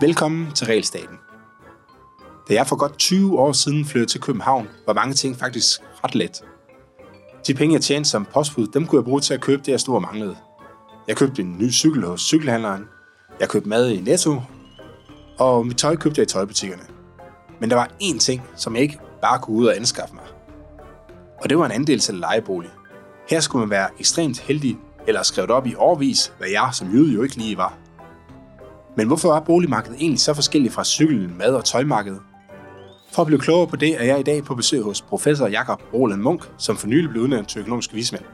Velkommen til Realstaten. Da jeg for godt 20 år siden flyttede til København, var mange ting faktisk ret let. De penge, jeg tjente som postbud, dem kunne jeg bruge til at købe det, jeg stod og manglede. Jeg købte en ny cykel hos cykelhandleren. Jeg købte mad i Netto. Og mit tøj købte jeg i tøjbutikkerne. Men der var én ting, som jeg ikke bare kunne ud og anskaffe mig. Og det var en andel til lejebolig. Her skulle man være ekstremt heldig, eller skrevet op i årvis, hvad jeg som jøde jo ikke lige var. Men hvorfor er boligmarkedet egentlig så forskelligt fra cyklen, mad og tøjmarkedet? For at blive klogere på det, er jeg i dag på besøg hos professor Jakob Roland Munk, som for nylig blev udnævnt til økonomisk vismand.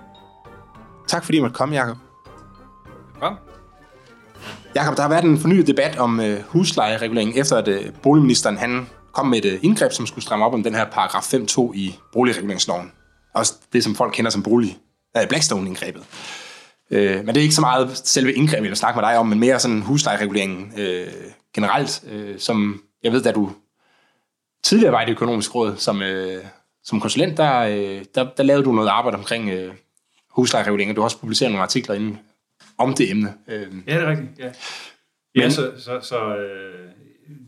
Tak fordi I måtte komme, Jakob. Kom. Jakob, der har været en fornyet debat om øh, huslejeregulering, efter at øh, boligministeren han kom med et øh, indgreb, som skulle stramme op om den her paragraf 5.2 i boligreguleringsloven. Også det, som folk kender som bolig, øh, Blackstone-indgrebet. Øh, men det er ikke så meget selve indgrebet, jeg vil snakke med dig om, men mere sådan huslejereguleringen øh, generelt, øh, som jeg ved, da du tidligere var i det økonomiske råd som, øh, som konsulent, der, øh, der, der lavede du noget arbejde omkring øh, huslejeregulering, og du har også publiceret nogle artikler inden om det emne. Øh. Ja, det er rigtigt. Ja, ja Men, så, så, så øh,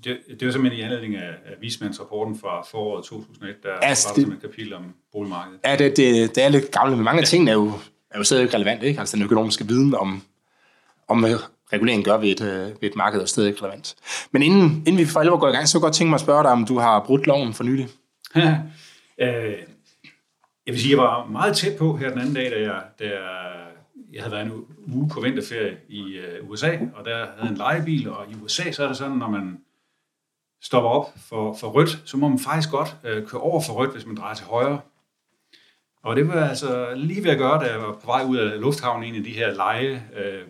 det, det var simpelthen i anledning af, af vismandsrapporten fra foråret 2001, der altså, var som et kapitel om boligmarkedet. Ja, det, det, det er lidt gammelt, men mange af ja. tingene er jo, er jo stadig relevant, ikke? Altså den økonomiske viden om, om reguleringen gør ved et, øh, ved et marked er stadig relevant. Men inden, inden vi for alvor går i gang, så jeg godt tænke mig at spørge dig, om du har brudt loven for nylig. øh, jeg vil sige, jeg var meget tæt på her den anden dag, da jeg, da jeg havde været en uge på vinterferie i uh, USA, og der havde en lejebil, og i USA så er det sådan, når man stopper op for, for rødt, så må man faktisk godt uh, køre over for rødt, hvis man drejer til højre. Og det var altså lige ved at gøre, da jeg var på vej ud af lufthavnen, en af de her leje uh,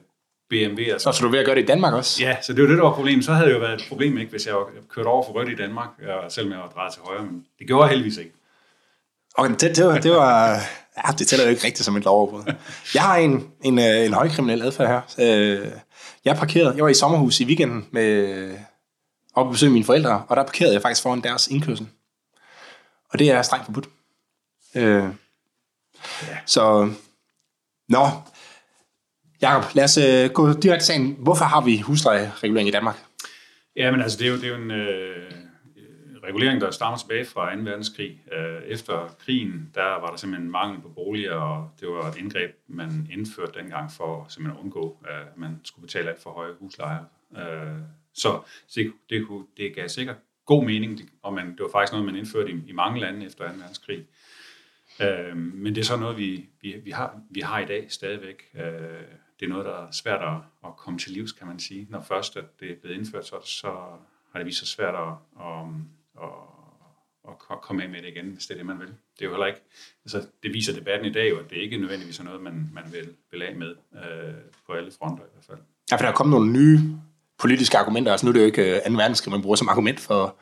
BMW'er. Så, så du ved at gøre det i Danmark også? Ja, så det var det, der var problemet. Så havde det jo været et problem, ikke, hvis jeg kørte over for rødt i Danmark, og selvom jeg var drejet til højre, men det gjorde jeg heldigvis ikke. Okay, det, det, var, det var... Ja, det tæller jo ikke rigtigt som et lovoverbrud. Jeg har en, en, øh, en højkriminel adfærd her. Øh, jeg parkerede, jeg var i sommerhus i weekenden med op og besøge mine forældre, og der parkerede jeg faktisk foran deres indkørsel. Og det er strengt forbudt. Øh, ja. Så, nå, Jacob, lad os uh, gå direkte til sagen. Hvorfor har vi huslejeregulering i Danmark? Ja, men altså, det er jo, det er jo en øh, regulering, der stammer tilbage fra 2. verdenskrig. Øh, efter krigen, der var der simpelthen mangel på boliger, og det var et indgreb, man indførte dengang for simpelthen at undgå, at man skulle betale alt for høje huslejer. Øh, så det, det, kunne, det gav sikkert god mening, og man, det var faktisk noget, man indførte i, i mange lande efter 2. verdenskrig. Øh, men det er så noget, vi, vi, vi, har, vi har i dag stadigvæk. Øh, det er noget, der er svært at, at komme til livs, kan man sige. Når først at det er blevet indført, så, så har det vist sig svært at, at, at, at komme af med det igen, hvis det er det, man vil. Det er jo heller ikke, altså det viser debatten i dag jo, at det ikke nødvendigvis er noget, man, man vil, vil af med øh, på alle fronter i hvert fald. Ja, for der er kommet nogle nye politiske argumenter. Altså nu er det jo ikke øh, 2. Verdenskrig, man bruger som argument for,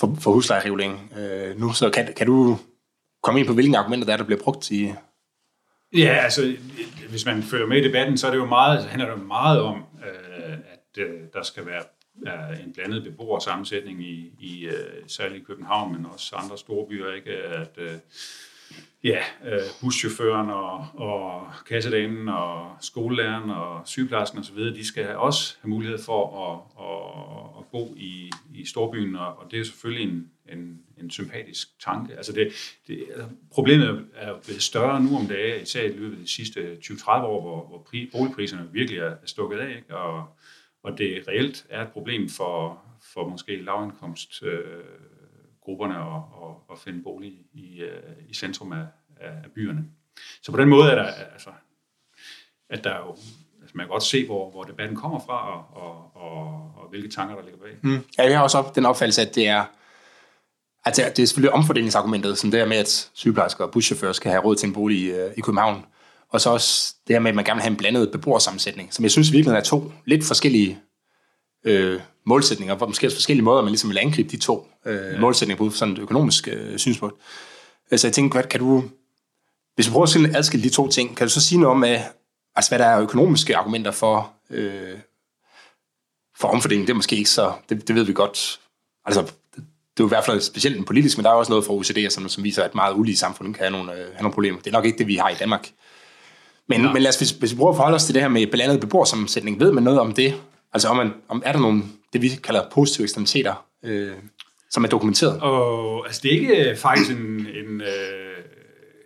for, for huslejeregulering øh, nu. Så kan, kan du komme ind på, hvilke argumenter der er, der bliver brugt i... Ja, altså hvis man følger med i debatten, så er det jo meget, så handler det meget om, øh, at øh, der skal være øh, en blandet beboersammensætning i, i øh, særligt København, men også andre store byer, ikke? at øh, ja, øh, buschaufføren og, og kassedamen og skolelæreren og sygeplejersken osv., de skal også have mulighed for at, at, at bo i, i storbyen, og, og det er selvfølgelig en, en, en sympatisk tanke. Altså det, det, altså, problemet er blevet større nu om dagen, især i løbet af de sidste 20-30 år, hvor, hvor pri, boligpriserne virkelig er stukket af, ikke? Og, og det reelt er et problem for, for måske lavindkomst øh, grupperne og, og, og finde bolig i, i øh, centrum af, af byerne. Så på den måde er der, altså, at der jo, altså man kan godt se, hvor, hvor debatten kommer fra, og, og, og, og hvilke tanker, der ligger bag. Mm. Ja, jeg har også op, den opfattelse, at det er, altså, det er selvfølgelig omfordelingsargumentet, som det er med, at sygeplejersker og buschauffører skal have råd til en bolig i, i København. Og så også det her med, at man gerne vil have en blandet beboersammensætning, som jeg synes virkelig er to lidt forskellige øh, målsætninger, hvor måske er forskellige måder, man ligesom vil angribe de to øh, ja. målsætninger på sådan et økonomisk øh, synspunkt. Så jeg tænker, kan du, hvis vi prøver at adskille de to ting, kan du så sige noget om, at, altså, hvad der er økonomiske argumenter for, øh, for omfordeling? Det er måske ikke så, det, det ved vi godt. Altså, det, er jo i hvert fald specielt politisk, men der er også noget fra OECD, som, som viser, at meget ulige samfund kan have nogle, øh, have nogle problemer. Det er nok ikke det, vi har i Danmark. Men, ja. men lad os, hvis, hvis vi prøver at forholde os til det her med blandet beboersammensætning, ved man noget om det? Altså om, man, om er der nogle, det vi kalder positive eksternaliteter, øh, som er dokumenteret? Og, altså det er ikke øh, faktisk en, en øh,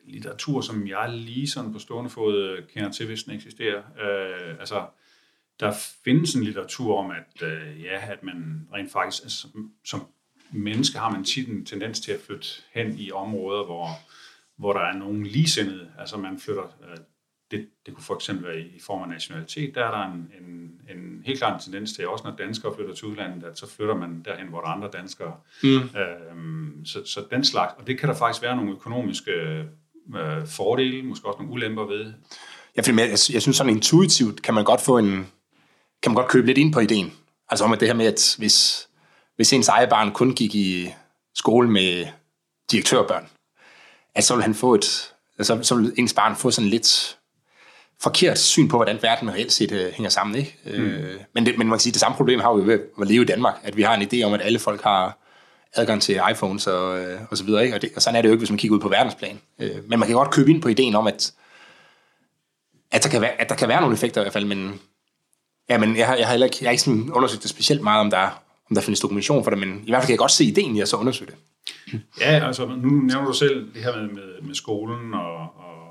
litteratur, som jeg lige sådan på stående fod kender til, hvis den eksisterer. Øh, altså, der findes en litteratur om, at, øh, ja, at man rent faktisk, altså, som menneske har man tit en tendens til at flytte hen i områder, hvor, hvor der er nogen ligesindede. Altså man flytter, øh, det, det kunne for eksempel være i form af nationalitet, der er der en, en, en helt klar tendens til, også når danskere flytter til udlandet, at så flytter man derhen, hvor der er andre danskere. Mm. Øhm, så, så den slags, og det kan der faktisk være nogle økonomiske øh, fordele, måske også nogle ulemper ved. Ja, for jeg, jeg synes sådan intuitivt, kan man godt få en, kan man godt købe lidt ind på ideen. Altså om at det her med, at hvis, hvis ens eget barn kun gik i skole med direktørbørn, at så vil han få et, altså, så vil ens barn få sådan lidt forkert syn på, hvordan verden reelt set uh, hænger sammen. Ikke? Mm. Uh, men, det, men man kan sige, det samme problem har vi ved at leve i Danmark, at vi har en idé om, at alle folk har adgang til iPhones og, uh, og så videre. Ikke? Og, det, og sådan er det jo ikke, hvis man kigger ud på verdensplan. Uh, men man kan godt købe ind på ideen om, at, at, der, kan være, at der kan være nogle effekter i hvert fald, men, ja, men jeg, har, jeg har heller ikke, jeg har ikke sådan undersøgt det specielt meget, om der, om der findes dokumentation for det, men i hvert fald kan jeg godt se ideen i at så undersøge det. Ja, altså nu nævner du selv det her med, med, med skolen og, og,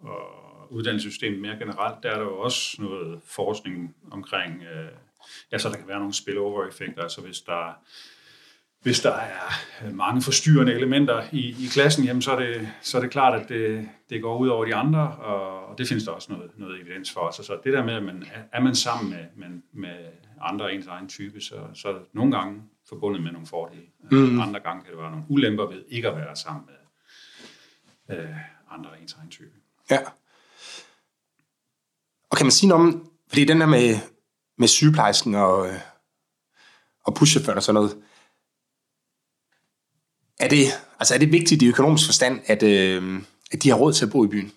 og uddannelsessystemet mere generelt. Der er der jo også noget forskning omkring, øh, ja, så der kan være nogle spillover-effekter, altså hvis der hvis der er mange forstyrrende elementer i, i klassen, jamen så, er det, så er det klart, at det, det går ud over de andre, og, og det findes der også noget, noget evidens for. Altså, så det der med, at man, er man sammen med, med, med andre af ens egen type, så, så er det nogle gange forbundet med nogle fordele. Mm. Andre gange kan det være nogle ulemper ved ikke at være sammen med øh, andre af ens egen type. Ja. Og kan man sige noget om, fordi den der med, med sygeplejersken og, øh, og buschaufføren og sådan noget, er det, altså er det vigtigt i økonomisk forstand, at, øh, at de har råd til at bo i byen?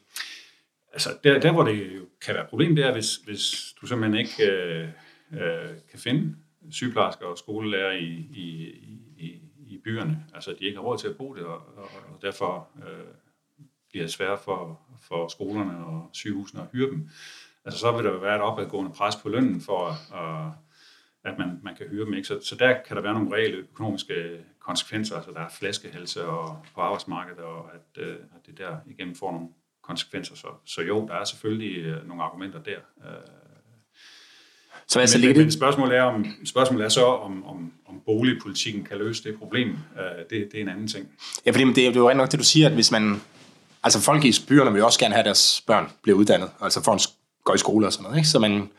Altså, der, der hvor det kan være et problem, det er, hvis, hvis du simpelthen ikke øh, øh, kan finde sygeplejersker og skolelærer i, i, i, i byerne. Altså, de ikke har råd til at bo der, og, og derfor øh, bliver det svært for, for skolerne og sygehusene at hyre dem. Altså, så vil der være et opadgående pres på lønnen for, at, at man, man kan hyre dem. Ikke? Så, så der kan der være nogle reelle økonomiske konsekvenser, altså der er flaskehelse og, på arbejdsmarkedet, og at, øh, at det der igennem får nogle konsekvenser. Så, så jo, der er selvfølgelig øh, nogle argumenter der. Øh, så altså, men, men, men spørgsmålet er, om, spørgsmålet er så, om, om, om boligpolitikken kan løse det problem. Øh, det, det er en anden ting. Ja, fordi det, er jo nok det, du siger, at hvis man... Altså folk i byerne vil også gerne have, at deres børn bliver uddannet, altså for en går i skole og sådan noget. Ikke? Så, man,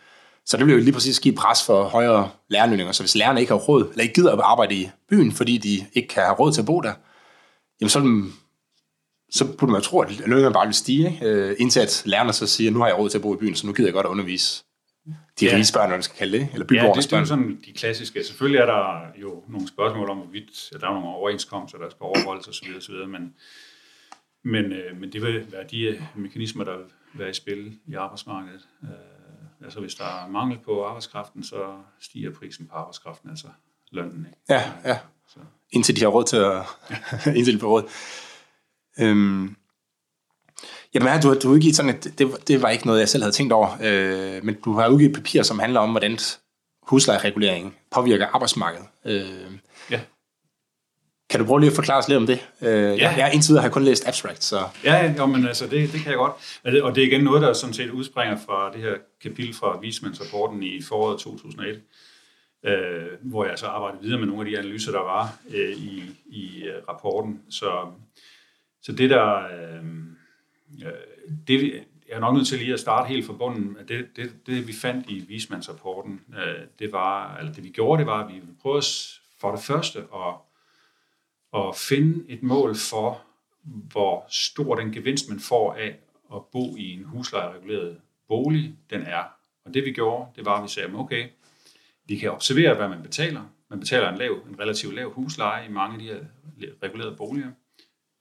så det vil jo lige præcis give pres for højere lærerlønninger. Så hvis lærerne ikke har råd, eller ikke gider at arbejde i byen, fordi de ikke kan have råd til at bo der, jamen så, så burde man tro, at lønningerne bare vil stige, ikke? Øh, indtil at lærerne så siger, nu har jeg råd til at bo i byen, så nu gider jeg godt at undervise de ja. riges børn, eller man skal kalde det, eller byborgernes ja, det, det er jo sådan de klassiske. Selvfølgelig er der jo nogle spørgsmål om, hvorvidt at der er nogle overenskomster, der skal overholdes osv., osv. men, men, øh, men det vil være de øh, mekanismer, der være i spil i arbejdsmarkedet. Øh, altså hvis der er mangel på arbejdskraften, så stiger prisen på arbejdskraften, altså lønnen. Ikke? Ja, ja. Så. Indtil de har råd til at... indtil de får råd. Øhm, Jamen, du, har, du udgivet sådan et, det, det var ikke noget, jeg selv havde tænkt over, øh, men du har udgivet et papir, som handler om, hvordan huslejeregulering påvirker arbejdsmarkedet. Øh, ja. Kan du prøve lige at forklare os lidt om det? Øh, ja. Jeg, indtil videre har jeg kun læst abstract, så... Ja, jo, men altså, det, det kan jeg godt. Og det er igen noget, der sådan set udspringer fra det her kapitel fra Vismandsrapporten i foråret 2001, øh, hvor jeg så arbejdede videre med nogle af de analyser, der var øh, i, i uh, rapporten. Så, så det der... Øh, Øh, det, jeg er nok nødt til lige at starte helt fra bunden. Det, det, det vi fandt i vismandsrapporten, øh, det var, eller det vi gjorde, det var, at vi prøvede for det første at, at finde et mål for, hvor stor den gevinst, man får af at bo i en huslejereguleret bolig, den er. Og det vi gjorde, det var, at vi sagde, okay, vi kan observere, hvad man betaler. Man betaler en, lav, en relativt lav husleje i mange af de her regulerede boliger.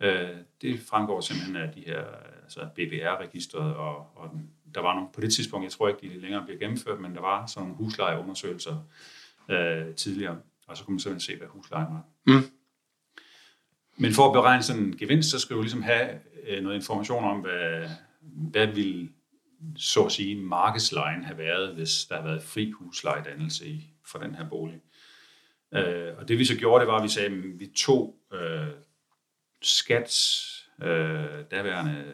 Øh, det fremgår simpelthen af de her altså BBR-registret, og, og den, der var nogle, på det tidspunkt, jeg tror ikke, de længere bliver gennemført, men der var sådan nogle huslejeundersøgelser øh, tidligere, og så kunne man simpelthen se, hvad huslejen var. Mm. Men for at beregne sådan en gevinst, så skal du ligesom have øh, noget information om, hvad, hvad vil så at sige, markedslejen have været, hvis der har været fri huslejedannelse i, for den her bolig. Øh, og det vi så gjorde, det var, at vi sagde, at vi tog øh, skats øh, daværende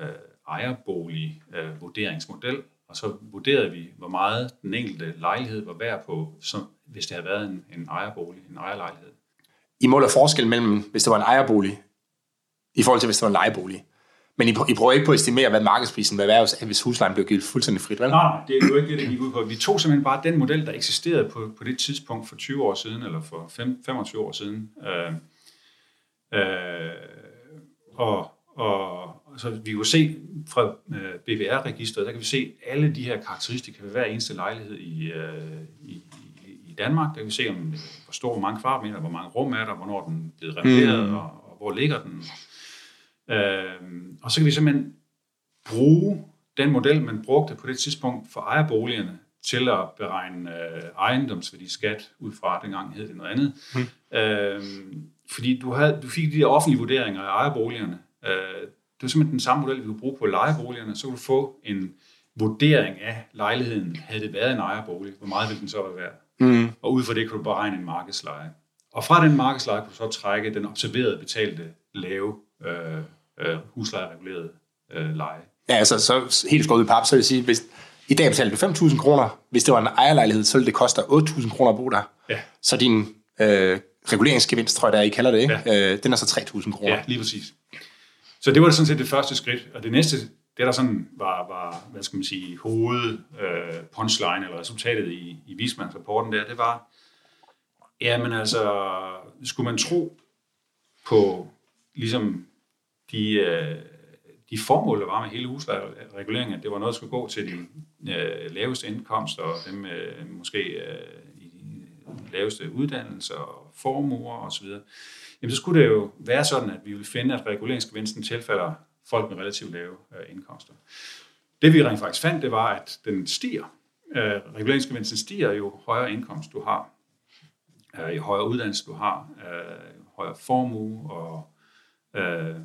øh, ejerbolig øh, vurderingsmodel, og så vurderede vi, hvor meget den enkelte lejlighed var værd på, som, hvis det havde været en, en ejerbolig, en ejerlejlighed. I måler forskel mellem, hvis det var en ejerbolig, i forhold til, hvis det var en lejebolig. Men I, I prøver ikke på at estimere, hvad markedsprisen vil være, hvis huslejen blev givet fuldstændig frit, vel? Nej, det er jo ikke det, det gik ud på. Vi tog simpelthen bare den model, der eksisterede på, på det tidspunkt for 20 år siden, eller for 5, 25 år siden. Øh, øh, og, og så vi kunne se fra øh, BVR-registret, der kan vi se alle de her karakteristika ved hver eneste lejlighed i, øh, i, i Danmark. Der kan vi se, om, hvor stor, hvor mange kvadratmeter, hvor mange rum er der, hvornår den er blevet renoveret, mm. og, og hvor ligger den. Øh, og så kan vi simpelthen bruge den model, man brugte på det tidspunkt for ejerboligerne, til at beregne øh, ejendomsværdiskat ud fra, dengang hed det noget andet. Mm. Øh, fordi du, havde, du fik de der offentlige vurderinger af ejerboligerne. Øh, det var simpelthen den samme model, vi kunne bruge på lejeboligerne. Så kunne du få en vurdering af lejligheden. Havde det været en ejerbolig, hvor meget ville den så være værd? Mm. Og ud fra det kan du beregne en markedsleje. Og fra den markedsleje kan du så trække den observerede betalte lave øh, øh, huslejeregulerede øh, leje. Ja, altså så helt skåret i pap, så vil jeg sige, hvis i dag betaler du 5.000 kroner, hvis det var en ejerlejlighed, så ville det koste 8.000 kroner at bo der. Ja. Så din øh, reguleringsgevinst, tror jeg, der I kalder det, ikke? Ja. Øh, den er så 3.000 kroner. Ja, lige præcis. Så det var sådan set det første skridt, og det næste, det der sådan var, var hvad skal man sige, hoved øh, punchline, eller resultatet i, i Vismandsrapporten der, det var, jamen altså, skulle man tro på ligesom de, øh, de formål, der var med hele huslejereguleringen, at det var noget, der skulle gå til de øh, laveste indkomster, og dem øh, måske øh, i de laveste uddannelser og formuer osv., jamen så skulle det jo være sådan, at vi ville finde, at reguleringsgevinsten tilfalder folk med relativt lave øh, indkomster. Det vi rent faktisk fandt, det var, at den stiger. Øh, reguleringsgevinsten stiger, jo højere indkomst du har, øh, jo højere uddannelse du har, øh, højere formue og øh,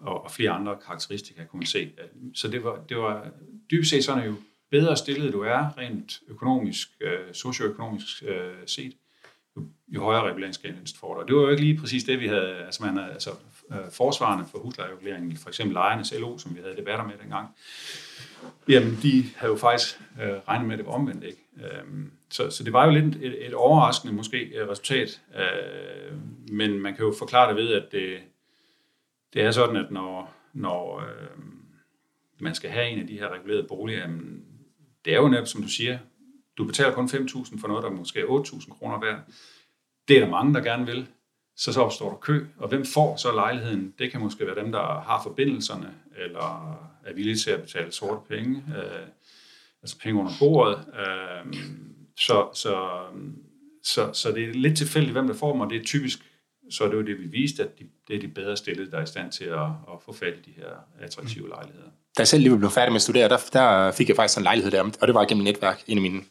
og, og flere andre karakteristika, kunne man se. Så det var, det var dybest set sådan, at jo bedre stillet du er, rent økonomisk, øh, socioøkonomisk øh, set, jo, jo højere reguleringsgevinst får du. Og det var jo ikke lige præcis det, vi havde, altså, man, altså øh, forsvarende for huslejereguleringen, for eksempel lejernes LO, som vi havde debatter med dengang, jamen de havde jo faktisk øh, regnet med, at det var omvendt, ikke? Øh, så, så det var jo lidt et, et overraskende måske øh, resultat, øh, men man kan jo forklare det ved, at det, det er sådan, at når, når øh, man skal have en af de her regulerede boliger, jamen, det er jo netop, som du siger, du betaler kun 5.000 for noget, der måske er 8.000 kroner værd. Det er der mange, der gerne vil. Så så opstår der kø, og hvem får så lejligheden? Det kan måske være dem, der har forbindelserne, eller er villige til at betale sorte penge, øh, altså penge under bordet. Øh, så, så, så, så det er lidt tilfældigt, hvem der får dem, og det er typisk så er det jo det, vi viste, at de, det er de bedre stillede, der er i stand til at, at få fat i de her attraktive lejligheder. Da jeg selv lige blev færdig med at studere, der, der fik jeg faktisk en lejlighed der, og det var gennem netværk. En af mine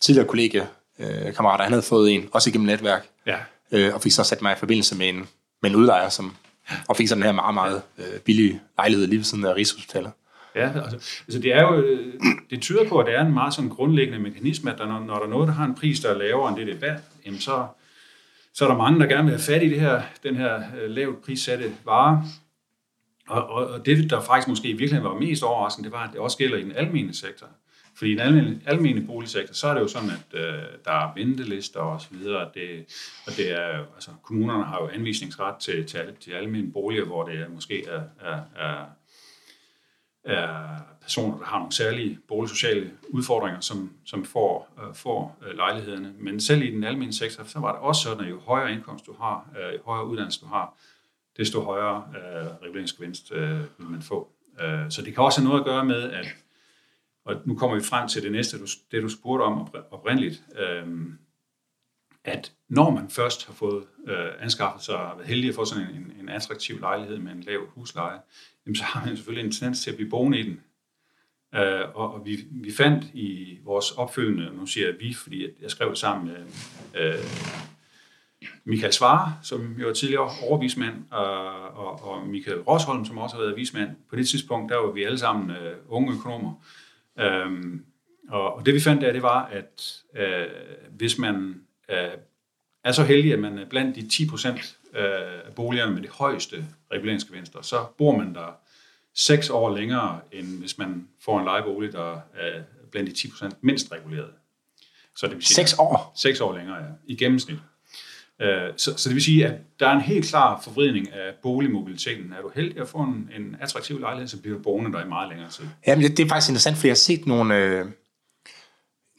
tidligere kollegekammerater, han havde fået en, også gennem netværk, ja øh, og fik så sat mig i forbindelse med en, med en udlejer, som, og fik sådan den her meget, meget øh, billige lejlighed lige ved siden af Rigshospitalet. Ja, altså, altså det, er jo, øh, det tyder på, at det er en meget sådan grundlæggende mekanisme, at der, når, når der er noget, der har en pris, der er lavere end det, det er værd, jamen så, så er der mange, der gerne vil have fat i det her, den her øh, lavt prissatte vare. Og, og, og det, der faktisk måske i virkeligheden var mest overraskende, det var, at det også gælder i den almene sektor. Fordi i den almene, almene boligsektor, så er det jo sådan, at øh, der er ventelister og så videre. Det, og det er, altså, kommunerne har jo anvisningsret til, til, til almene boliger, hvor det er, måske er, er, er er personer, der har nogle særlige boligsociale udfordringer, som, som får, øh, får øh, lejlighederne. Men selv i den almindelige sektor, så var det også sådan, at jo højere indkomst du har, øh, jo højere uddannelse du har, desto højere øh, reguleringsgevinst øh, vil man få. Øh, så det kan også have noget at gøre med, at, og nu kommer vi frem til det næste, du, det du spurgte om oprindeligt, øh, at når man først har fået øh, anskaffet sig og været heldig at få sådan en, en attraktiv lejlighed med en lav husleje, jamen, så har man selvfølgelig en tendens til at blive boende i den. Øh, og, og vi, vi fandt i vores opfølgende, nu siger jeg vi, fordi jeg skrev det sammen med, øh, Michael Svare, som jo er tidligere overvismand, og, og, og Michael Rosholm, som også har været vismand. På det tidspunkt, der var vi alle sammen øh, unge økonomer. Um, og, og det vi fandt der, det var, at uh, hvis man uh, er så heldig, at man er blandt de 10 procent af boligerne med de højeste reguleringsgevinster, så bor man der seks år længere, end hvis man får en lejebolig, der er blandt de 10 procent mindst reguleret. Så det vil sige, seks år? Seks år længere, ja. I gennemsnit. Øh, så, så det vil sige, at der er en helt klar forvridning af boligmobiliteten. Er du heldig at få en, en attraktiv lejlighed, så bliver du boende der i meget længere tid. Ja, men det, det er faktisk interessant, fordi jeg har set nogle, øh,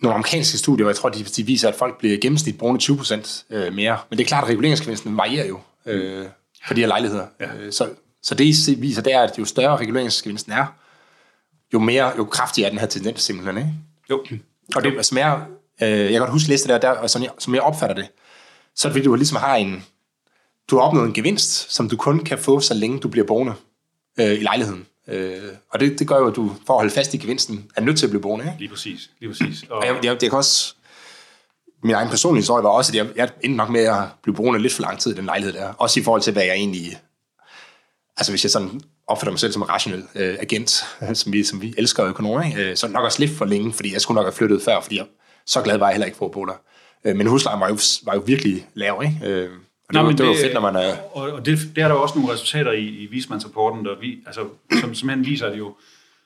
nogle amerikanske studier, hvor jeg tror, de, de viser, at folk bliver i gennemsnit boende 20 procent øh, mere. Men det er klart, at reguleringsgevinsten varierer jo øh, for de her lejligheder. Ja. Øh, så, så det viser, det er, at jo større reguleringsgevinsten er, jo mere, jo kraftigere er den her tendens simpelthen, ikke? Jo. Og det, som jeg, øh, jeg kan godt huske læste der, der og som jeg, som jeg opfatter det, så er det fordi, du ligesom har en, du har opnået en gevinst, som du kun kan få, så længe du bliver boende øh, i lejligheden. Øh, og det, det gør jo, at du for at holde fast i gevinsten, er nødt til at blive boende. Ikke? Lige præcis. Lige præcis. Og... og jeg, jeg, det kan også, min egen personlige historie var også, at jeg, jeg endte nok med at blive boende lidt for lang tid i den lejlighed der. Også i forhold til, hvad jeg egentlig... Altså hvis jeg sådan opfatter mig selv som en rationel øh, agent, som vi, som vi elsker økonomer, øh, så nok også lidt for længe, fordi jeg skulle nok have flyttet før, fordi jeg, så glad var jeg heller ikke for at bo der. Øh, men huslejen var jo, var jo virkelig lav, ikke? Øh, og det, Nå, var, det, det var fedt, når man er... Og, og det, det er der også nogle resultater i, i vismandsrapporten, der vi, altså, som simpelthen viser, at jo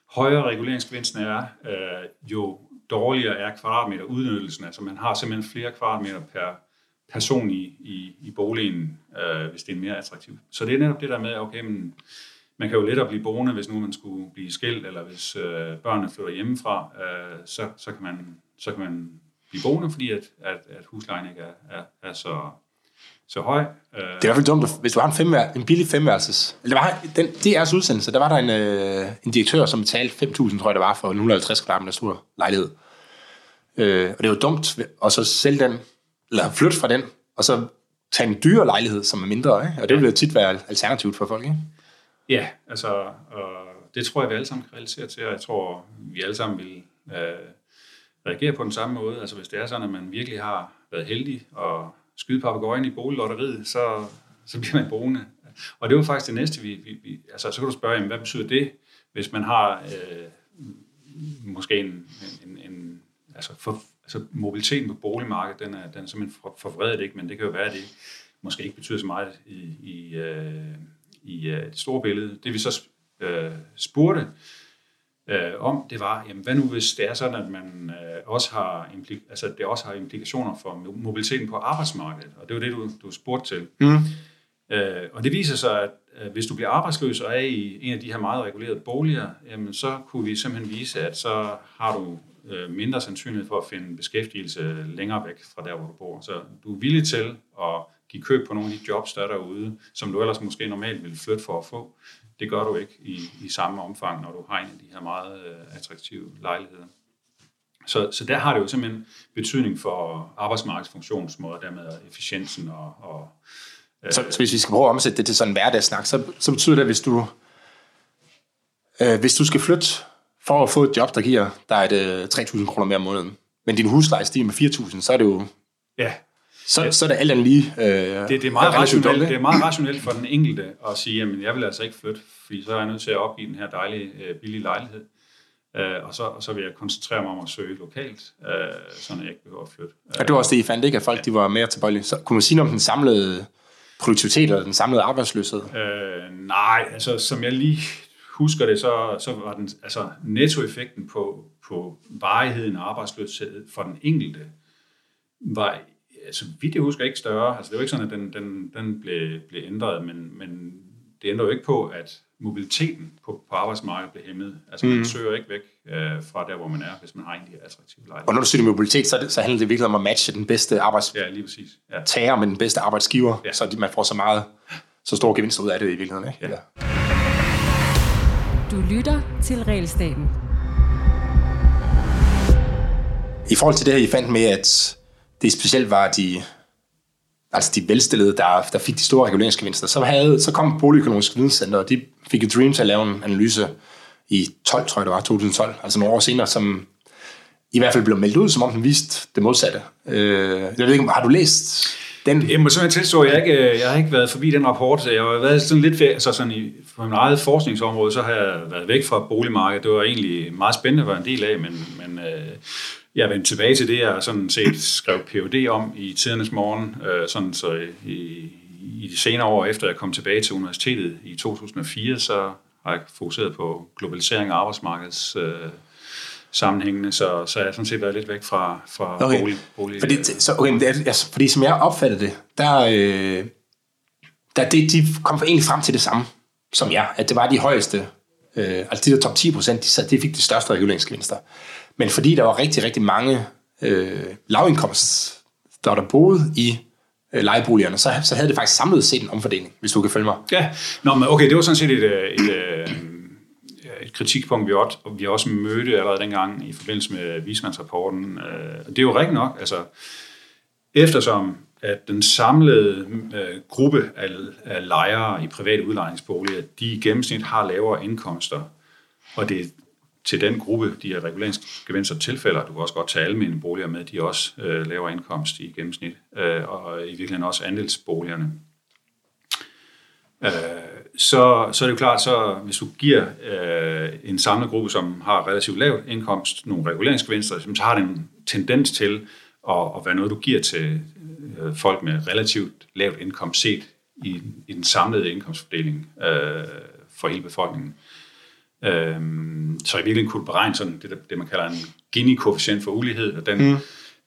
højere reguleringsgevinsten er, øh, jo dårligere er kvadratmeter udnyttelsen. Altså man har simpelthen flere kvadratmeter per person i, i, i boligen, øh, hvis det er mere attraktivt. Så det er netop det der med, okay, men man kan jo lettere blive boende, hvis nu man skulle blive skilt, eller hvis øh, børnene flytter hjemmefra, øh, så, så, kan man, så kan man blive boende, fordi at, at, at huslejen ikke er, er, er så, så høj. Det er i hvert fald dumt, hvis du har en, femvær, en billig femværelses. Eller der var, den DR's udsendelse, der var der en, øh, en direktør, som betalte 5.000, tror jeg det var, for en 150 kvadratmeter stor lejlighed. Øh, og det er jo dumt at så sælge den, eller flytte fra den, og så tage en dyre lejlighed, som er mindre. Ikke? Og det vil jo tit være alternativt for folk. Ikke? Ja, altså, og det tror jeg, vi alle sammen kan relatere til, og jeg tror, vi alle sammen vil øh, reagere på den samme måde. Altså hvis det er sådan, at man virkelig har været heldig og skyde papagøjen i boliglotteriet, så, så bliver man boende. Og det var faktisk det næste, vi, vi, vi altså så kan du spørge, jamen, hvad betyder det, hvis man har øh, måske en, en, en altså, for, altså mobiliteten på boligmarkedet, den er, den er simpelthen for, forvredet, ikke? men det kan jo være, at det måske ikke betyder så meget i, i, øh, i øh, det store billede. Det vi så øh, spurgte øh, om, det var, jamen, hvad nu hvis det er sådan, at man øh, også har implik- altså, det også har implikationer for mobiliteten på arbejdsmarkedet, og det var det, du, du spurgte til. Mm. Øh, og det viser sig, at øh, hvis du bliver arbejdsløs og er i en af de her meget regulerede boliger, jamen, så kunne vi simpelthen vise, at så har du øh, mindre sandsynlighed for at finde beskæftigelse længere væk fra der, hvor du bor. Så du er villig til at give køb på nogle af de jobs, der er derude, som du ellers måske normalt ville flytte for at få. Det gør du ikke i, i samme omfang, når du har en af de her meget øh, attraktive lejligheder. Så, så der har det jo simpelthen betydning for arbejdsmarkedsfunktionsmåder, dermed efficiensen og... og øh, så, så hvis vi skal prøve at omsætte det til sådan en hverdagssnak, så, så betyder det, at hvis du, øh, hvis du skal flytte for at få et job, der giver dig et, øh, 3.000 kroner mere om måneden, men din husleje stiger med 4.000, så er det jo... Ja, så, ja. så er det alt andet lige øh, det, det, er meget rationelt, det er meget rationelt for den enkelte at sige, at jeg vil altså ikke flytte, fordi så er jeg nødt til at opgive den her dejlige, øh, billige lejlighed. Øh, og, så, og så vil jeg koncentrere mig om at søge lokalt, øh, så jeg ikke behøver at flytte. Og det var også det, I fandt, ikke? At folk ja. de var mere tilbøjelige. Så kunne man sige noget om den samlede produktivitet eller den samlede arbejdsløshed? Øh, nej, altså som jeg lige husker det, så, så var den, altså nettoeffekten på, på varigheden af arbejdsløshed for den enkelte var altså, vidt jeg husker, ikke større. Altså, det var ikke sådan, at den, den, den blev, blev ændret, men, men det ændrer jo ikke på, at mobiliteten på, på arbejdsmarkedet bliver hæmmet. Altså, mm. man søger ikke væk øh, fra der, hvor man er, hvis man har en af de her attraktive lejligheder. Og når du siger mobilitet, så, det, så handler det virkelig om at matche den bedste arbejdstager ja, lige præcis. Ja. tager med den bedste arbejdsgiver, ja. så man får så meget, så stor gevinst ud af det i virkeligheden. Ikke? Ja. ja. Du lytter til Realstaten. I forhold til det her, I fandt med, at det specielt var de, altså de velstillede, der, der fik de store reguleringsgevinster. Så, havde, så kom Boligøkonomisk Videnscenter, og de fik et Dream til at lave en analyse i 12, tror jeg det var, 2012, altså nogle år senere, som i hvert fald blev meldt ud, som om den viste det modsatte. Øh, jeg ved ikke, har du læst Den... Jeg må simpelthen tilstå, at jeg, ikke, jeg har ikke været forbi den rapport. Jeg har været sådan lidt altså sådan i, for min eget forskningsområde, så har jeg været væk fra boligmarkedet. Det var egentlig meget spændende at være en del af, men, men øh, jeg er vendt tilbage til det, jeg sådan set skrev PhD om i tidernes morgen, øh, sådan så i, i de senere år, efter jeg kom tilbage til universitetet i 2004, så har jeg fokuseret på globalisering af arbejdsmarkedets øh, sammenhængende, så, så jeg har sådan set været lidt væk fra, fra okay. bolig. bolig fordi, så, okay, det er, altså, fordi som jeg opfattede det, der, øh, der det, de kom egentlig frem til det samme som jeg, at det var de højeste, øh, altså de der top 10 procent, de, de fik de største reguleringsgevinster. Men fordi der var rigtig, rigtig mange øh, lavindkomst, der der boede i øh, lejeboligerne, så, så havde det faktisk samlet set en omfordeling, hvis du kan følge mig. Ja, Nå, men okay, det var sådan set et, øh, et, et, et kritikpunkt, vi også, vi også mødte allerede dengang i forbindelse med vismandsrapporten. Øh, og det er jo rigtigt nok, altså eftersom at den samlede øh, gruppe af, af lejere i private udlejningsboliger, de i gennemsnit har lavere indkomster, og det til den gruppe, de her reguleringsgevinster tilfælder. Du kan også godt tage almindelige boliger med, de også øh, lavere indkomst i gennemsnit, øh, og i virkeligheden også andelsboligerne. Øh, så, så er det jo klart, så hvis du giver øh, en samlet gruppe, som har relativt lav indkomst, nogle reguleringsgevinster, så har det en tendens til at, at være noget, du giver til øh, folk med relativt lavt indkomst set i, i den samlede indkomstfordeling øh, for hele befolkningen. Øh, så i virkeligheden kunne du beregne sådan det, det man kalder en Gini-koefficient for ulighed, og den, mm.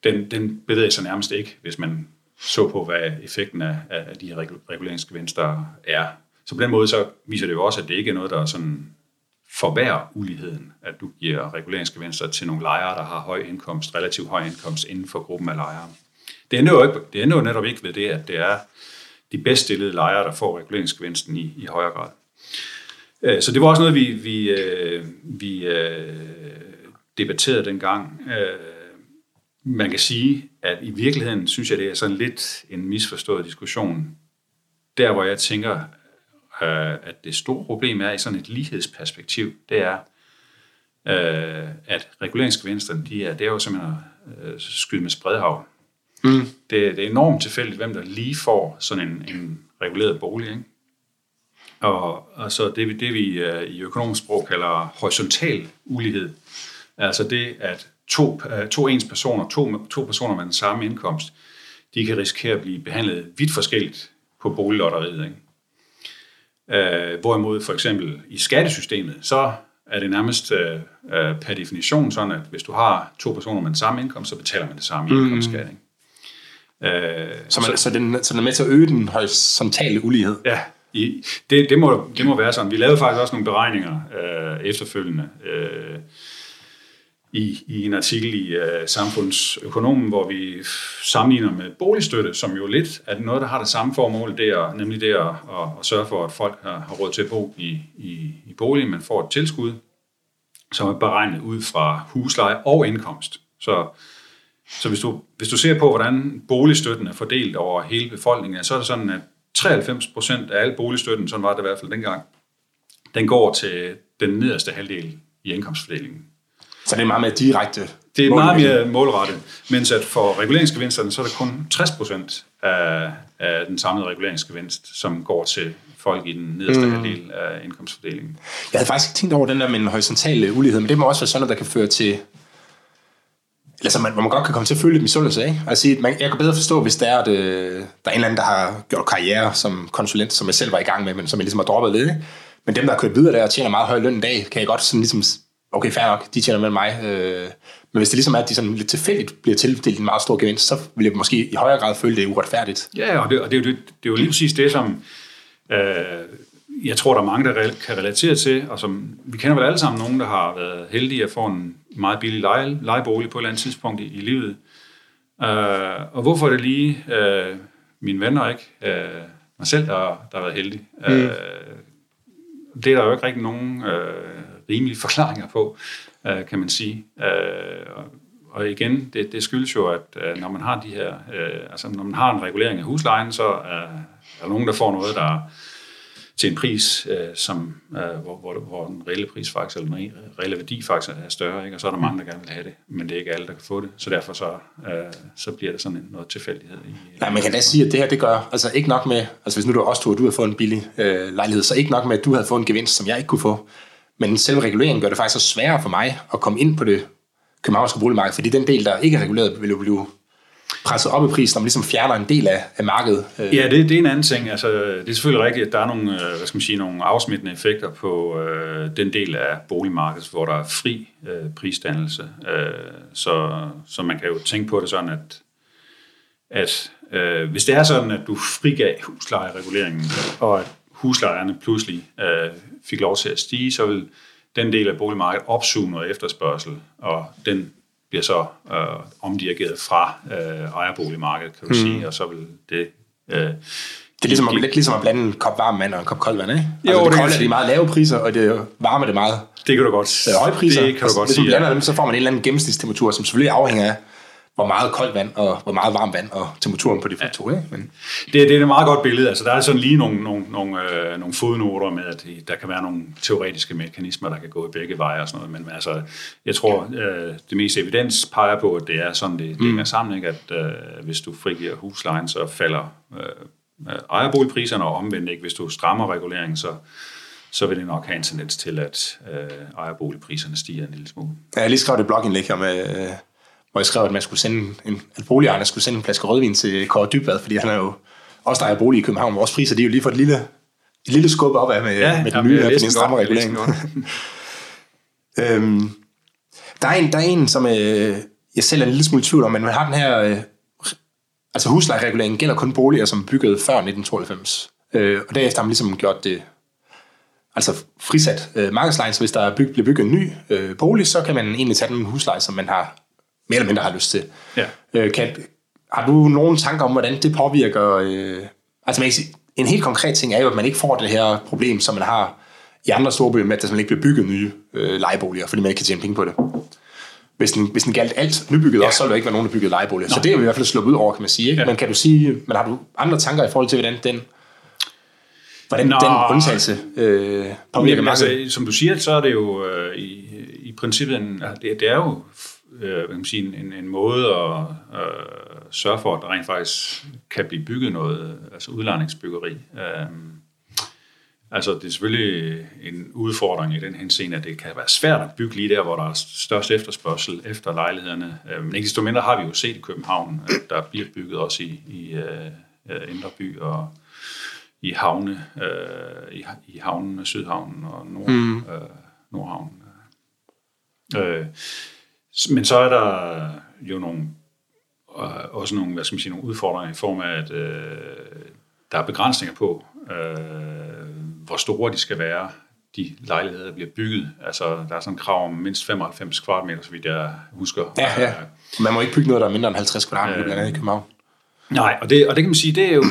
den, den bevæger sig nærmest ikke, hvis man så på, hvad effekten af, af de her reguleringsgevinster er. Så på den måde så viser det jo også, at det ikke er noget, der er sådan forværrer uligheden, at du giver reguleringsgevinster til nogle lejere, der har høj indkomst, relativt høj indkomst inden for gruppen af lejere. Det ender jo, ikke, det ender jo netop ikke ved det, at det er de bedst stillede lejere, der får reguleringsgevinsten i, i højere grad. Øh, så det var også noget, vi, vi, øh, vi øh, debatterede dengang. Man kan sige, at i virkeligheden synes jeg, det er sådan lidt en misforstået diskussion. Der, hvor jeg tænker, at det store problem er i sådan et lighedsperspektiv, det er, at reguleringsgevinsterne, de er, det er jo simpelthen at skyde med spredhav. Mm. Det, det er enormt tilfældigt, hvem der lige får sådan en, en reguleret bolig. Ikke? Og, og så det, det vi uh, i økonomisk sprog kalder horisontal ulighed. Altså det, at to, uh, to ens personer, to, to personer med den samme indkomst, de kan risikere at blive behandlet vidt forskelligt på boliglotteriet. Ikke? Uh, hvorimod for eksempel i skattesystemet, så er det nærmest uh, uh, per definition sådan, at hvis du har to personer med den samme indkomst, så betaler man det samme mm. indkomstskat. Ikke? Øh, så, man, så, så, den, så den er med til at øge den horisontale ulighed? Ja, i, det, det, må, det må være sådan. Vi lavede faktisk også nogle beregninger øh, efterfølgende øh, i, i en artikel i øh, Samfundsøkonomen, hvor vi sammenligner med boligstøtte, som jo lidt er noget, der har det samme formål, det er, nemlig det at, at, at sørge for, at folk har, har råd til at bo i, i, i bolig, men får et tilskud, som er beregnet ud fra husleje og indkomst. Så så hvis du, hvis du ser på, hvordan boligstøtten er fordelt over hele befolkningen, så er det sådan, at 93 procent af al boligstøtten, sådan var det i hvert fald dengang, den går til den nederste halvdel i indkomstfordelingen. Så det er meget mere direkte? Det er meget mere målrettet, mens at for reguleringsgevinsterne, så er det kun 60 procent af, af den samlede reguleringsgevinst, som går til folk i den nederste mm. halvdel af indkomstfordelingen. Jeg havde faktisk tænkt over den der med en horisontal ulighed, men det må også være sådan noget, der kan føre til altså man, hvor man godt kan komme til at føle lidt misundelse, ikke? Altså, man, jeg kan bedre forstå, hvis der er, at, øh, der er en eller anden, der har gjort karriere som konsulent, som jeg selv var i gang med, men som jeg ligesom har droppet lidt. Men dem, der har kørt videre der og tjener meget høj løn i dag, kan jeg godt sådan ligesom, okay, fair nok, de tjener med mig. Øh, men hvis det ligesom er, at de sådan lidt tilfældigt bliver tildelt en meget stor gevinst, så vil jeg måske i højere grad føle, det uretfærdigt. Ja, og det, og det, er, jo, det, det er jo lige præcis det, som øh, jeg tror, der er mange, der kan relatere til, og som vi kender vel alle sammen nogen, der har været heldige at få en meget billig leje, lejebolig på et eller andet tidspunkt i, i livet. Uh, og hvorfor er det lige uh, mine venner, ikke uh, mig selv, der, der har været heldig? Mm. Uh, det er der jo ikke rigtig nogen uh, rimelige forklaringer på, uh, kan man sige. Uh, og, igen, det, det skyldes jo, at uh, når man har de her, uh, altså når man har en regulering af huslejen, så er der nogen, der får noget, der til en pris, øh, som, øh, hvor, hvor, hvor den reelle pris faktisk, eller den reelle værdi faktisk er større, ikke? og så er der mange, der gerne vil have det, men det er ikke alle, der kan få det, så derfor så, øh, så bliver det sådan en, noget tilfældighed. I, Nej, man kan da sige, at det her, det gør, altså ikke nok med, altså hvis nu du også tog, at du havde fået en billig øh, lejlighed, så ikke nok med, at du havde fået en gevinst, som jeg ikke kunne få, men selve reguleringen gør det faktisk så sværere for mig at komme ind på det københavnske boligmarked, fordi den del, der ikke er reguleret, vil jo blive presset op i pris, når man ligesom fjerner en del af, af markedet. Øh. Ja, det, det er en anden ting. Altså, det er selvfølgelig rigtigt, at der er nogle, øh, hvad skal man sige, nogle afsmittende effekter på øh, den del af boligmarkedet, hvor der er fri øh, prisdannelse. Øh, så, så man kan jo tænke på det sådan, at, at øh, hvis det er sådan, at du frigav huslejereguleringen, og at huslejerne pludselig øh, fik lov til at stige, så vil den del af boligmarkedet opsuge noget efterspørgsel, og den bliver så øh, omdirigeret fra øh, ejerboligmarkedet, kan du mm. sige, og så vil det... Øh, det er ligesom, at, lidt ligesom at blande en kop varm vand og en kop kold vand, ikke? Altså, jo, det, det kolde er de meget lave priser, og det varme er det meget det kan du godt, er høje priser. Det kan du altså, godt hvis sige. Hvis du blander dem, så får man en eller anden gennemsnitstemperatur, som selvfølgelig afhænger af, hvor meget koldt vand og hvor meget varmt vand og temperaturen på de faktorer. Ja. Men... Det, det er et meget godt billede. Altså, der er sådan lige nogle, nogle, nogle, øh, nogle fodnoter med, at der kan være nogle teoretiske mekanismer, der kan gå i begge veje og sådan noget. Men altså, jeg tror, øh, det meste evidens peger på, at det er sådan, det, det mm. hænger sammen. Ikke? At øh, hvis du frigiver huslejen, så falder øh, ejerboligpriserne, og omvendt ikke. Hvis du strammer reguleringen, så, så vil det nok have en tendens til, at øh, ejerboligpriserne stiger en lille smule. Ja, jeg lige skrevet et blogindlæg her med... Hvor jeg skrev, at man skulle sende en, at boligejerne skulle sende en flaske rødvin til Kåre Dybvad, fordi han er jo også der er bolig i København. Vores priser, de er jo lige for et lille, et lille skub op af med, ja, med den nye her, den stramme regulering. øhm, der, er en, der er en, som øh, jeg selv er en lille smule tvivl om, men man har den her, øh, altså huslejereguleringen gælder kun boliger, som bygget før 1992. Øh, og derefter har man ligesom gjort det altså frisat øh, markedslejen, så hvis der er byg, bliver bygget en ny øh, bolig, så kan man egentlig tage den husleje, som man har mere eller mindre har lyst til. Ja. Øh, kan, har du nogle tanker om, hvordan det påvirker... Øh, altså man kan sige, en helt konkret ting er jo, at man ikke får det her problem, som man har i andre store byer med, at der ikke bliver bygget nye øh, lejeboliger, fordi man ikke kan tjene penge på det. Hvis den, hvis den galt alt nybygget ja. også, så vil der ikke være nogen, der byggede lejeboliger. Nej. Så det er vi i hvert fald sluppet ud over, kan man sige. Ikke? Ja. Men kan du sige, men har du andre tanker i forhold til, hvordan den, hvordan Nå, den undtagelse øh, påvirker altså, Som du siger, så er det jo øh, i, i princippet en, det, det er jo øh, kan man sige, en, en måde at øh, sørge for, at der rent faktisk kan blive bygget noget, altså udlejningsbyggeri. Øh, altså det er selvfølgelig en udfordring i den henseende, at det kan være svært at bygge lige der, hvor der er størst efterspørgsel efter lejlighederne. Øh, men ikke desto mindre har vi jo set i København, at der bliver bygget også i, i øh, Indre By og i havne, øh, i, i havnen, Sydhavnen og Nord, mm. øh, Nordhavnen. Øh, men så er der jo nogle, øh, også nogle, hvad skal man sige, nogle udfordringer i form af, at øh, der er begrænsninger på, øh, hvor store de skal være, de lejligheder, der bliver bygget. Altså, der er sådan en krav om mindst 95 kvadratmeter, så vidt jeg husker. Ja, ja. Man må ikke bygge noget, der er mindre end 50 kvadratmeter, øh, blandt andet i København. Nej, og det, og det kan man sige, det er jo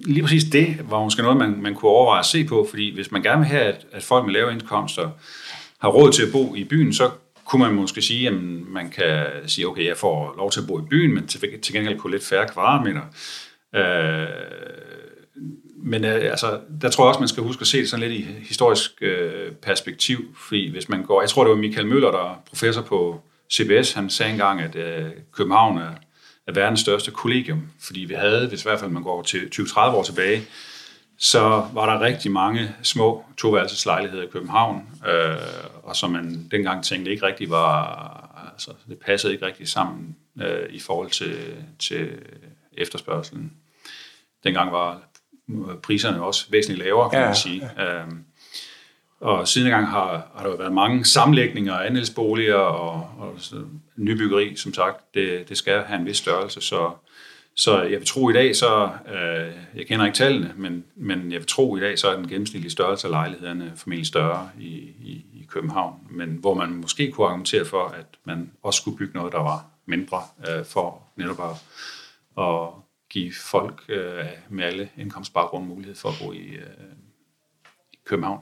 lige præcis det, var måske noget, man, man kunne overveje at se på, fordi hvis man gerne vil have, at, at folk med lave indkomster har råd til at bo i byen, så kunne man måske sige, at man kan sige, okay, jeg får lov til at bo i byen, men til, til gengæld på lidt færre kvadratmeter. Øh, men øh, altså, der tror jeg også, man skal huske at se det sådan lidt i historisk øh, perspektiv, fordi hvis man går, jeg tror det var Michael Møller, der er professor på CBS, han sagde engang, at øh, København er, er verdens største kollegium, fordi vi havde, hvis i hvert fald man går til 20-30 år tilbage, så var der rigtig mange små toværelseslejligheder i København, øh, og som man dengang tænkte ikke rigtig var, altså det passede ikke rigtig sammen øh, i forhold til, til efterspørgselen. Dengang var priserne også væsentligt lavere, kan ja. man sige. Ja. Øhm, og siden gang har, har der været mange sammenlægninger af andelsboliger og, og nybyggeri, som sagt, det, det skal have en vis størrelse, så så jeg vil tro i dag, så, øh, jeg kender ikke tallene, men, men jeg vil tro i dag, så er den gennemsnitlige størrelse af lejlighederne formentlig større i, i, i København, men hvor man måske kunne argumentere for, at man også skulle bygge noget, der var mindre, øh, for netop at, at give folk øh, med alle indkomstbaggrunde mulighed for at bo i, øh, i København.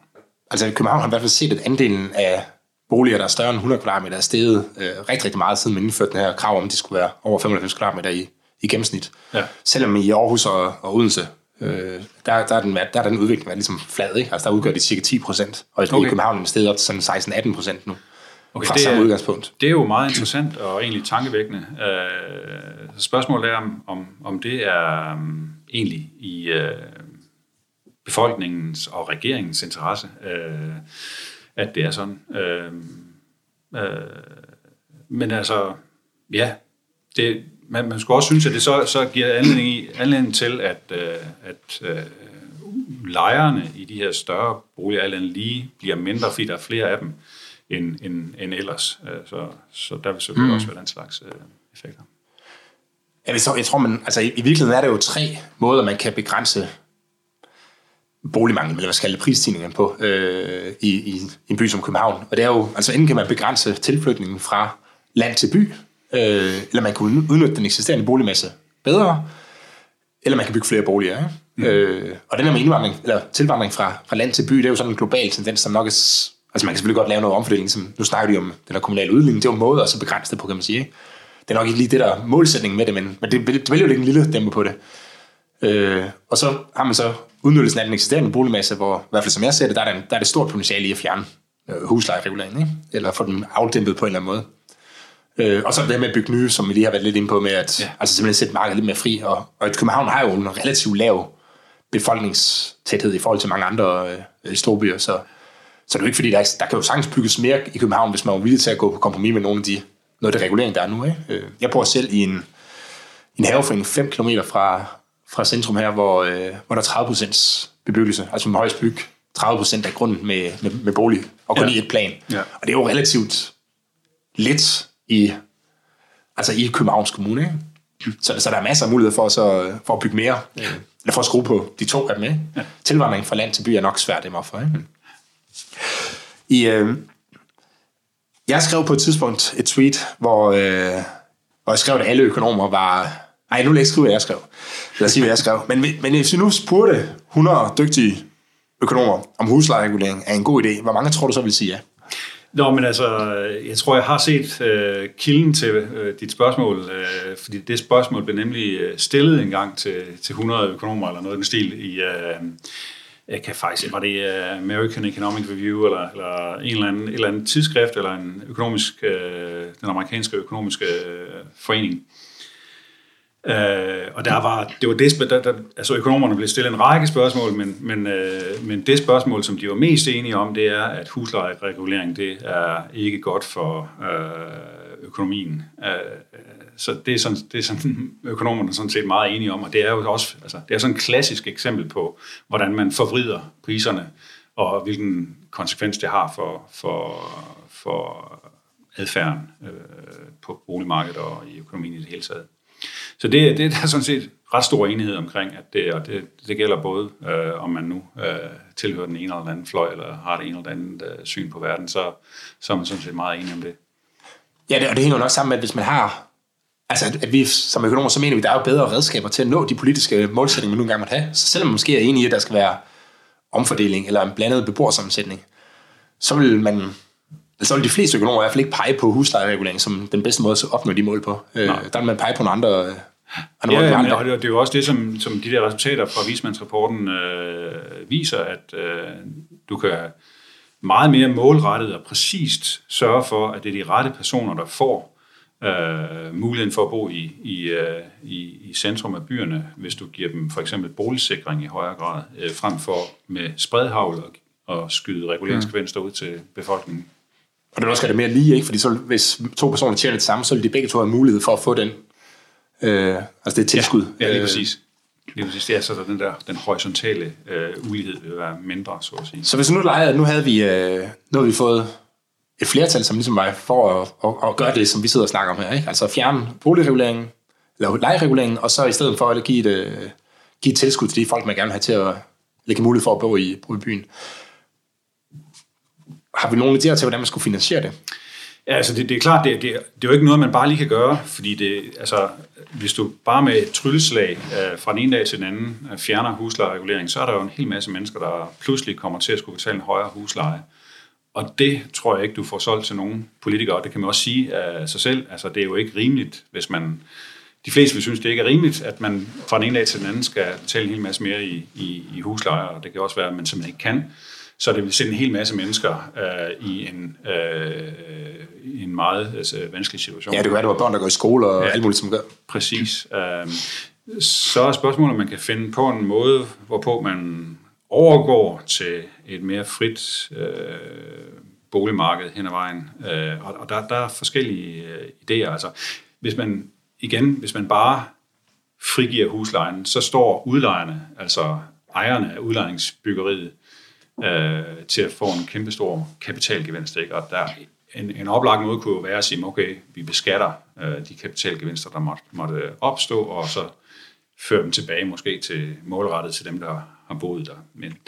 Altså København har i hvert fald set, at andelen af boliger, der er større end 100 kvadratmeter, er steget øh, rigtig, rigtig meget, siden man indførte den her krav om, at de skulle være over 95 kvadratmeter i, i gennemsnit. Ja. Selvom i Aarhus og, og Odense Øh, der, der, er den, der er den udvikling været ligesom flad, ikke? Altså der udgør det cirka 10 procent, og okay. i København er det stedet op til sådan 16-18 procent nu. Okay, fra det samme er, udgangspunkt. Det er jo meget interessant og egentlig tankevækkende. Øh, spørgsmålet er, om, om, om det er um, egentlig i uh, befolkningens og regeringens interesse, uh, at det er sådan. Uh, uh, men altså, ja, det, man, man skulle også synes, at det så, så giver anledning, i, anledning til, at, uh, at uh, lejerne i de her større boliger alt lige bliver mindre, fordi der er flere af dem end, end, end ellers. Så, så der vil selvfølgelig mm. også være den slags uh, effekter. Jeg, så, jeg tror, man, altså i, i virkeligheden er der jo tre måder, man kan begrænse boligmangel, eller hvad skal det prisstigningen på, øh, i, i, i en by som København. Og det er jo, altså enten kan man begrænse tilflytningen fra land til by, øh, eller man kan udnytte den eksisterende boligmasse bedre, eller man kan bygge flere boliger. Ikke? Mm. Øh, og den her med indvandring, eller tilvandring fra, fra land til by, det er jo sådan en global tendens, som nok er, altså man kan selvfølgelig godt lave noget omfordeling, som nu snakker vi om den her kommunale udligning, det er jo en måde at så begrænse det på, kan man sige. Ikke? Det er nok ikke lige det, der er målsætningen med det, men, men det, det vil jo lægge en lille dæmpe på det. Øh, og så har man så udnyttelsen af den eksisterende boligmasse, hvor i hvert fald som jeg ser det, der er, der, der er det stort potentiale i at fjerne øh, huslejereguleringen, ikke? eller få den afdæmpet på en eller anden måde. Øh, og så det med at bygge nye, som vi lige har været lidt inde på, med at ja. altså simpelthen sætte markedet lidt mere fri. Og, og København har jo en relativt lav befolkningstæthed i forhold til mange andre øh, storbyer, så, så det er jo ikke fordi, der, er, der kan jo sagtens bygges mere i København, hvis man er villig til at gå på kompromis med nogle af de, noget af det regulering, der er nu. Ikke? Øh, jeg bor selv i en, en haveforening 5 km fra, fra centrum her, hvor, øh, hvor der er 30 procents bebyggelse, altså med højst byg, 30 procent af grunden med, med, med bolig, og kun ja. i et plan. Ja. Og det er jo relativt lidt i, altså i Københavns Kommune. Ikke? Så, så der er masser af muligheder for, så, for at bygge mere, ja. eller for at skrue på de to af dem. Ikke? Ja. Tilvandring fra land til by er nok svært, det for. Ikke? I, øh, jeg skrev på et tidspunkt et tweet, hvor, øh, hvor jeg skrev, at alle økonomer var... Nej, nu vil jeg ikke skrive, hvad jeg skrev. Lad os sige, hvad jeg skrev. Men, men hvis vi nu spurgte 100 dygtige økonomer, om huslejeregulering er en god idé, hvor mange tror du så vil sige ja? Nå, men altså, jeg tror, jeg har set øh, kilden til øh, dit spørgsmål, øh, fordi det spørgsmål blev nemlig øh, stillet en gang til, til 100 økonomer eller noget i den stil i, Øh, jeg kan faktisk, var det øh, American Economic Review eller, eller en eller anden, et eller andet tidsskrift eller en økonomisk, øh, den amerikanske økonomiske øh, forening. Øh, og der var, det var det, der, der, altså økonomerne blev stillet en række spørgsmål, men, men, øh, men det spørgsmål, som de var mest enige om, det er, at huslejeregulering, det er ikke godt for øh, økonomien. Øh, så det er, sådan, det er sådan, økonomerne sådan set meget enige om, og det er jo også, altså, det er sådan et klassisk eksempel på, hvordan man forvrider priserne, og hvilken konsekvens det har for, for, for adfærden øh, på boligmarkedet og i økonomien i det hele taget. Så det, det er der sådan set ret stor enighed omkring, at det, og det, det gælder både, øh, om man nu øh, tilhører den ene eller den anden fløj, eller har det ene eller andet øh, syn på verden, så, så er man sådan set meget enig om det. Ja, det, og det hænger nok sammen med, at hvis man har, altså at vi som økonomer, så mener vi, at der er jo bedre redskaber til at nå de politiske målsætninger, man nu engang måtte have. Så selvom man måske er enig i, at der skal være omfordeling eller en blandet beboersammensætning, så vil man så vil de fleste økonomer i hvert fald ikke pege på huslejeregulering som den bedste måde at opnå de mål på. Øh, der vil man pege på nogle andre, ja, mål. Ja, og det er jo også det, som, som de der resultater fra vismandsrapporten øh, viser, at øh, du kan meget mere målrettet og præcist sørge for, at det er de rette personer, der får øh, muligheden for at bo i, i, øh, i, i centrum af byerne, hvis du giver dem for eksempel boligsikring i højere grad, øh, frem for med spredhavl og, og skyde reguleringsgevinster mm. ud til befolkningen. Og det er også det mere lige, ikke? fordi så, hvis to personer tjener det samme, så vil de begge to have mulighed for at få den, øh, altså det tilskud. Ja, ja lige øh, præcis. Lige præcis. Det er så den der den horisontale øh, ulighed vil være mindre, så at sige. Så hvis nu leger, nu havde vi, øh, nu havde vi fået et flertal, som ligesom mig, for at, at, at gøre det, som vi sidder og snakker om her. Ikke? Altså fjerne boligreguleringen, eller lejereguleringen, og så i stedet for at give et, øh, give et tilskud til de folk, man gerne vil have til at lægge mulighed for at bo i, bo i byen. Har vi nogle idéer til, hvordan man skulle finansiere det? Ja, altså det, det er klart, det, det, det er jo ikke noget, man bare lige kan gøre, fordi det, altså, hvis du bare med et trylleslag øh, fra den ene dag til den anden øh, fjerner huslejeregulering, så er der jo en hel masse mennesker, der pludselig kommer til at skulle betale en højere husleje. Og det tror jeg ikke, du får solgt til nogen politikere. Det kan man også sige af sig selv. Altså, det er jo ikke rimeligt, hvis man de fleste vil synes, det ikke er rimeligt, at man fra den ene dag til den anden skal betale en hel masse mere i, i, i huslejer, og det kan også være, at man simpelthen ikke kan. Så det vil sende en hel masse mennesker øh, i en, øh, en meget altså, vanskelig situation. Ja, det kan være, at du har børn, der går i skole og ja, alt muligt, som gør. Præcis. Øh, så er spørgsmålet, om man kan finde på en måde, hvorpå man overgår til et mere frit øh, boligmarked hen ad vejen. Øh, og og der, der er forskellige øh, idéer. Altså, hvis man igen, hvis man bare frigiver huslejen, så står udlejerne, altså ejerne af udlejningsbyggeriet, øh, til at få en kæmpe stor kapitalgevinst. Ikke? Og der, en, en oplagt måde kunne jo være at sige, okay, vi beskatter øh, de kapitalgevinster, der måtte, måtte opstå, og så føre dem tilbage måske til målrettet til dem, der har boet der. Men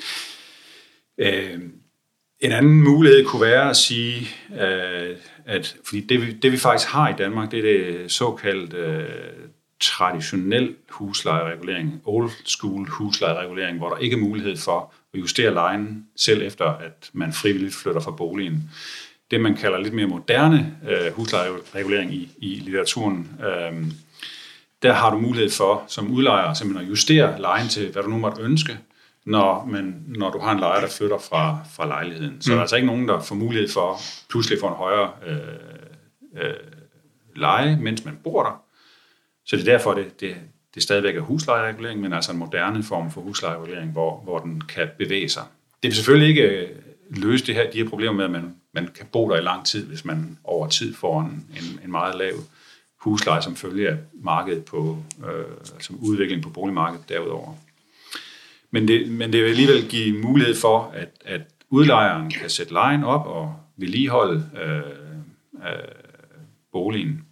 øh, en anden mulighed kunne være at sige, øh, at fordi det vi, det vi faktisk har i Danmark, det er det såkaldt øh, traditionel huslejeregulering, old school huslejeregulering, hvor der ikke er mulighed for at justere lejen selv efter, at man frivilligt flytter fra boligen. Det man kalder lidt mere moderne øh, huslejeregulering i, i litteraturen, øh, der har du mulighed for som udlejer simpelthen at justere lejen til, hvad du nu måtte ønske, når, man, når du har en lejer, der flytter fra, fra lejligheden. Så mm. der er altså ikke nogen, der får mulighed for pludselig få en højere øh, øh, leje, mens man bor der. Så det er derfor, det, det, det stadigvæk er huslejeregulering, men altså en moderne form for huslejeregulering, hvor, hvor den kan bevæge sig. Det vil selvfølgelig ikke øh, løse det her, de her problemer med, at man, man kan bo der i lang tid, hvis man over tid får en, en, en meget lav husleje som følge af markedet på, øh, altså udvikling på boligmarkedet derudover. Men det, men det vil alligevel give mulighed for, at, at udlejeren kan sætte lejen op og vedligeholde øh, øh, boligen.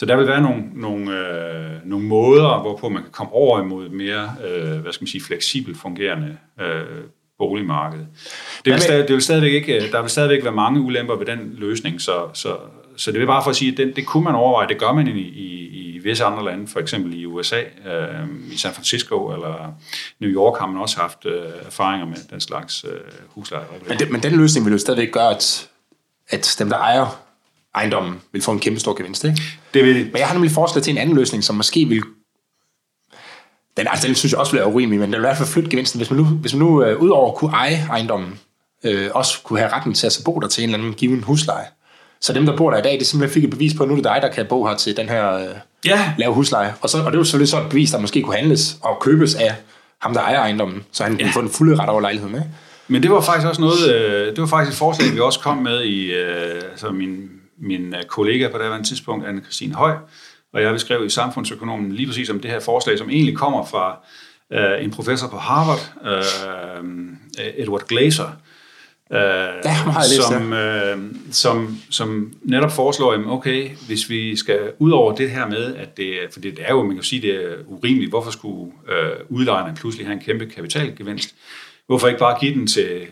Så der vil være nogle, nogle, øh, nogle måder, hvorpå man kan komme over imod mere øh, hvad skal man sige, fleksibelt fungerende øh, boligmarked. Det vil, stadig, det vil stadigvæk ikke, der vil stadigvæk være mange ulemper ved den løsning, så, så, så det vil bare for at sige, at det, det kunne man overveje, det gør man i, i, i visse andre lande, for eksempel i USA, øh, i San Francisco eller New York har man også haft øh, erfaringer med den slags øh, husleje. Men, det, men den løsning vil jo stadigvæk gøre, at, at dem, der ejer ejendommen, vil få en kæmpe stor gevinst, ikke? Det vil Men jeg har nemlig foreslået til en anden løsning, som måske vil den, altså, den synes jeg også bliver urimelig, men den vil i hvert fald flytte gevinsten. Hvis man nu, hvis man nu øh, udover kunne eje ejendommen, øh, også kunne have retten til at bo der til en eller anden given husleje. Så dem, der bor der i dag, det simpelthen fik et bevis på, at nu er det dig, der kan bo her til den her øh, Ja, lave husleje. Og, så, og det var selvfølgelig sådan et bevis, der måske kunne handles og købes af ham, der ejer ejendommen, så han kunne Ja. få den fulde ret over lejligheden. Ikke? Men det var faktisk også noget, øh, det var faktisk et forslag, vi også kom med i, øh, altså min, min øh, kollega på det her tidspunkt, Anne-Christine Høj, og jeg beskrev i Samfundsøkonomen lige præcis om det her forslag, som egentlig kommer fra øh, en professor på Harvard, øh, Edward Glaser, øh, Ja, som, øh, som, som netop foreslår, at okay, hvis vi skal ud over det her med, at det, for det er jo, man kan sige, det er urimeligt, hvorfor skulle øh, udlejerne pludselig have en kæmpe kapitalgevinst? Hvorfor ikke bare give den til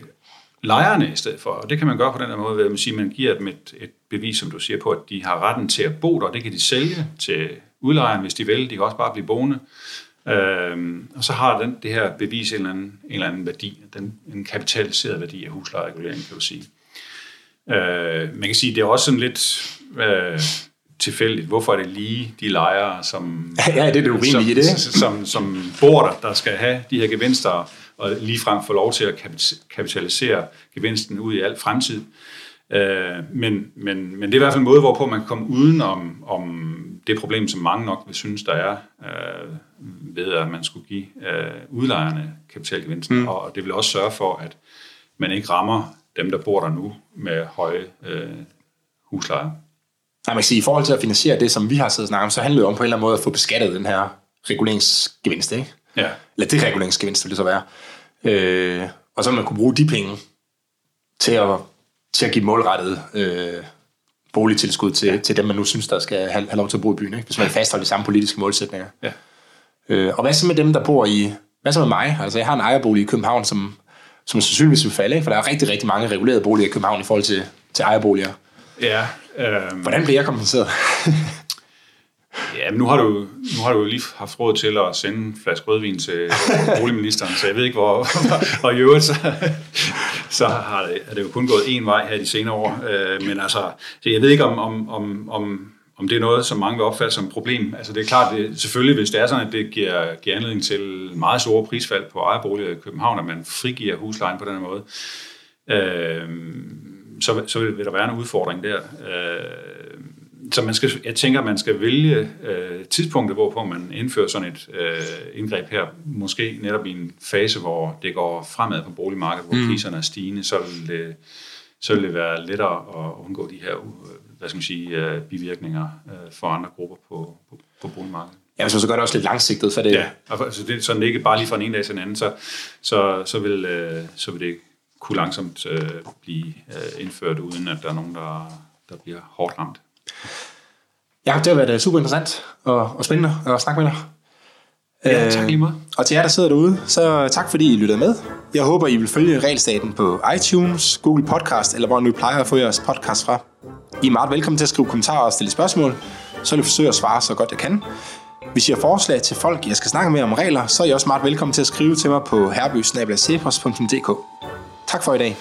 lejerne i stedet for? Og det kan man gøre på den her måde, ved at man, siger, at man giver dem et, et bevis, som du siger på, at de har retten til at bo der. Det kan de sælge til udlejeren, hvis de vil. De kan også bare blive boende. Øhm, og så har den, det her bevis en eller anden, en eller anden værdi, den, en kapitaliseret værdi af huslejeregulering, kan du sige. Øh, man kan sige, det er også sådan lidt øh, tilfældigt. Hvorfor er det lige de lejere, som, Ja, det er det som, i det, som, som bor der, der skal have de her gevinster, og ligefrem få lov til at kapit- kapitalisere gevinsten ud i al fremtid. Øh, men, men, men det er i hvert fald en måde, hvorpå man kan komme uden om, om det problem, som mange nok vil synes, der er øh, ved, at man skulle give øh, udlejerne kapitalgevinsten. Mm. Og det vil også sørge for, at man ikke rammer dem, der bor der nu med høje øh, huslejer. Nej, man kan sige, i forhold til at finansiere det, som vi har siddet og snakket om, så handler det om på en eller anden måde at få beskattet den her reguleringsgevinst, ikke? Ja. Eller det reguleringsgevinst, vil det så være. Øh, og så man kunne bruge de penge til at, til at give målrettet øh, boligtilskud til, ja. til dem, man nu synes, der skal have, have lov til at bo i byen, ikke? hvis man fastholder de samme politiske målsætninger. Ja. Øh, og hvad så med dem, der bor i... Hvad så med mig? Altså, jeg har en ejerbolig i København, som, som sandsynligvis vil falde, ikke? for der er rigtig, rigtig mange regulerede boliger i København i forhold til, til ejerboliger. Ja, øh, Hvordan bliver jeg kompenseret? ja men nu har, du, nu har du lige haft råd til at sende en flaske rødvin til boligministeren, så jeg ved ikke, hvor... og i øvrigt, så, så har det, er det jo kun gået én vej her de senere år. Øh, men altså, så jeg ved ikke, om, om, om, om, om det er noget, som mange vil opfatte som et problem. Altså det er klart, det, selvfølgelig hvis det er sådan, at det giver, giver anledning til meget store prisfald på ejerboliger i København, at man frigiver huslejen på den her måde, øh, så, så vil der være en udfordring der. Øh, så man skal, jeg tænker, at man skal vælge øh, tidspunktet, hvorpå man indfører sådan et øh, indgreb her. Måske netop i en fase, hvor det går fremad på boligmarkedet, hvor mm. priserne er stigende, så vil, det, så vil det være lettere at undgå de her hvad skal man sige, øh, bivirkninger øh, for andre grupper på, på, på boligmarkedet. Ja, man så gør det også lidt langsigtet, for det... Ja, altså det, så det ikke bare lige fra en ene dag til en anden, så, så, så, vil, øh, så vil det kunne langsomt øh, blive øh, indført, uden at der er nogen, der, der bliver hårdt ramt. Ja, det har været øh, super interessant og, og spændende at snakke med dig. Ja, tak lige meget. Øh, og til jer, der sidder derude, så tak fordi I lyttede med. Jeg håber, I vil følge Regelstaten på iTunes, Google Podcast, eller hvor nu plejer at få jeres podcast fra. I er meget velkommen til at skrive kommentarer og stille spørgsmål, så vil jeg forsøge at svare så godt jeg kan. Hvis I har forslag til folk, jeg skal snakke med om regler, så er I også meget velkommen til at skrive til mig på herbysnabelacepos.dk. Tak for i dag.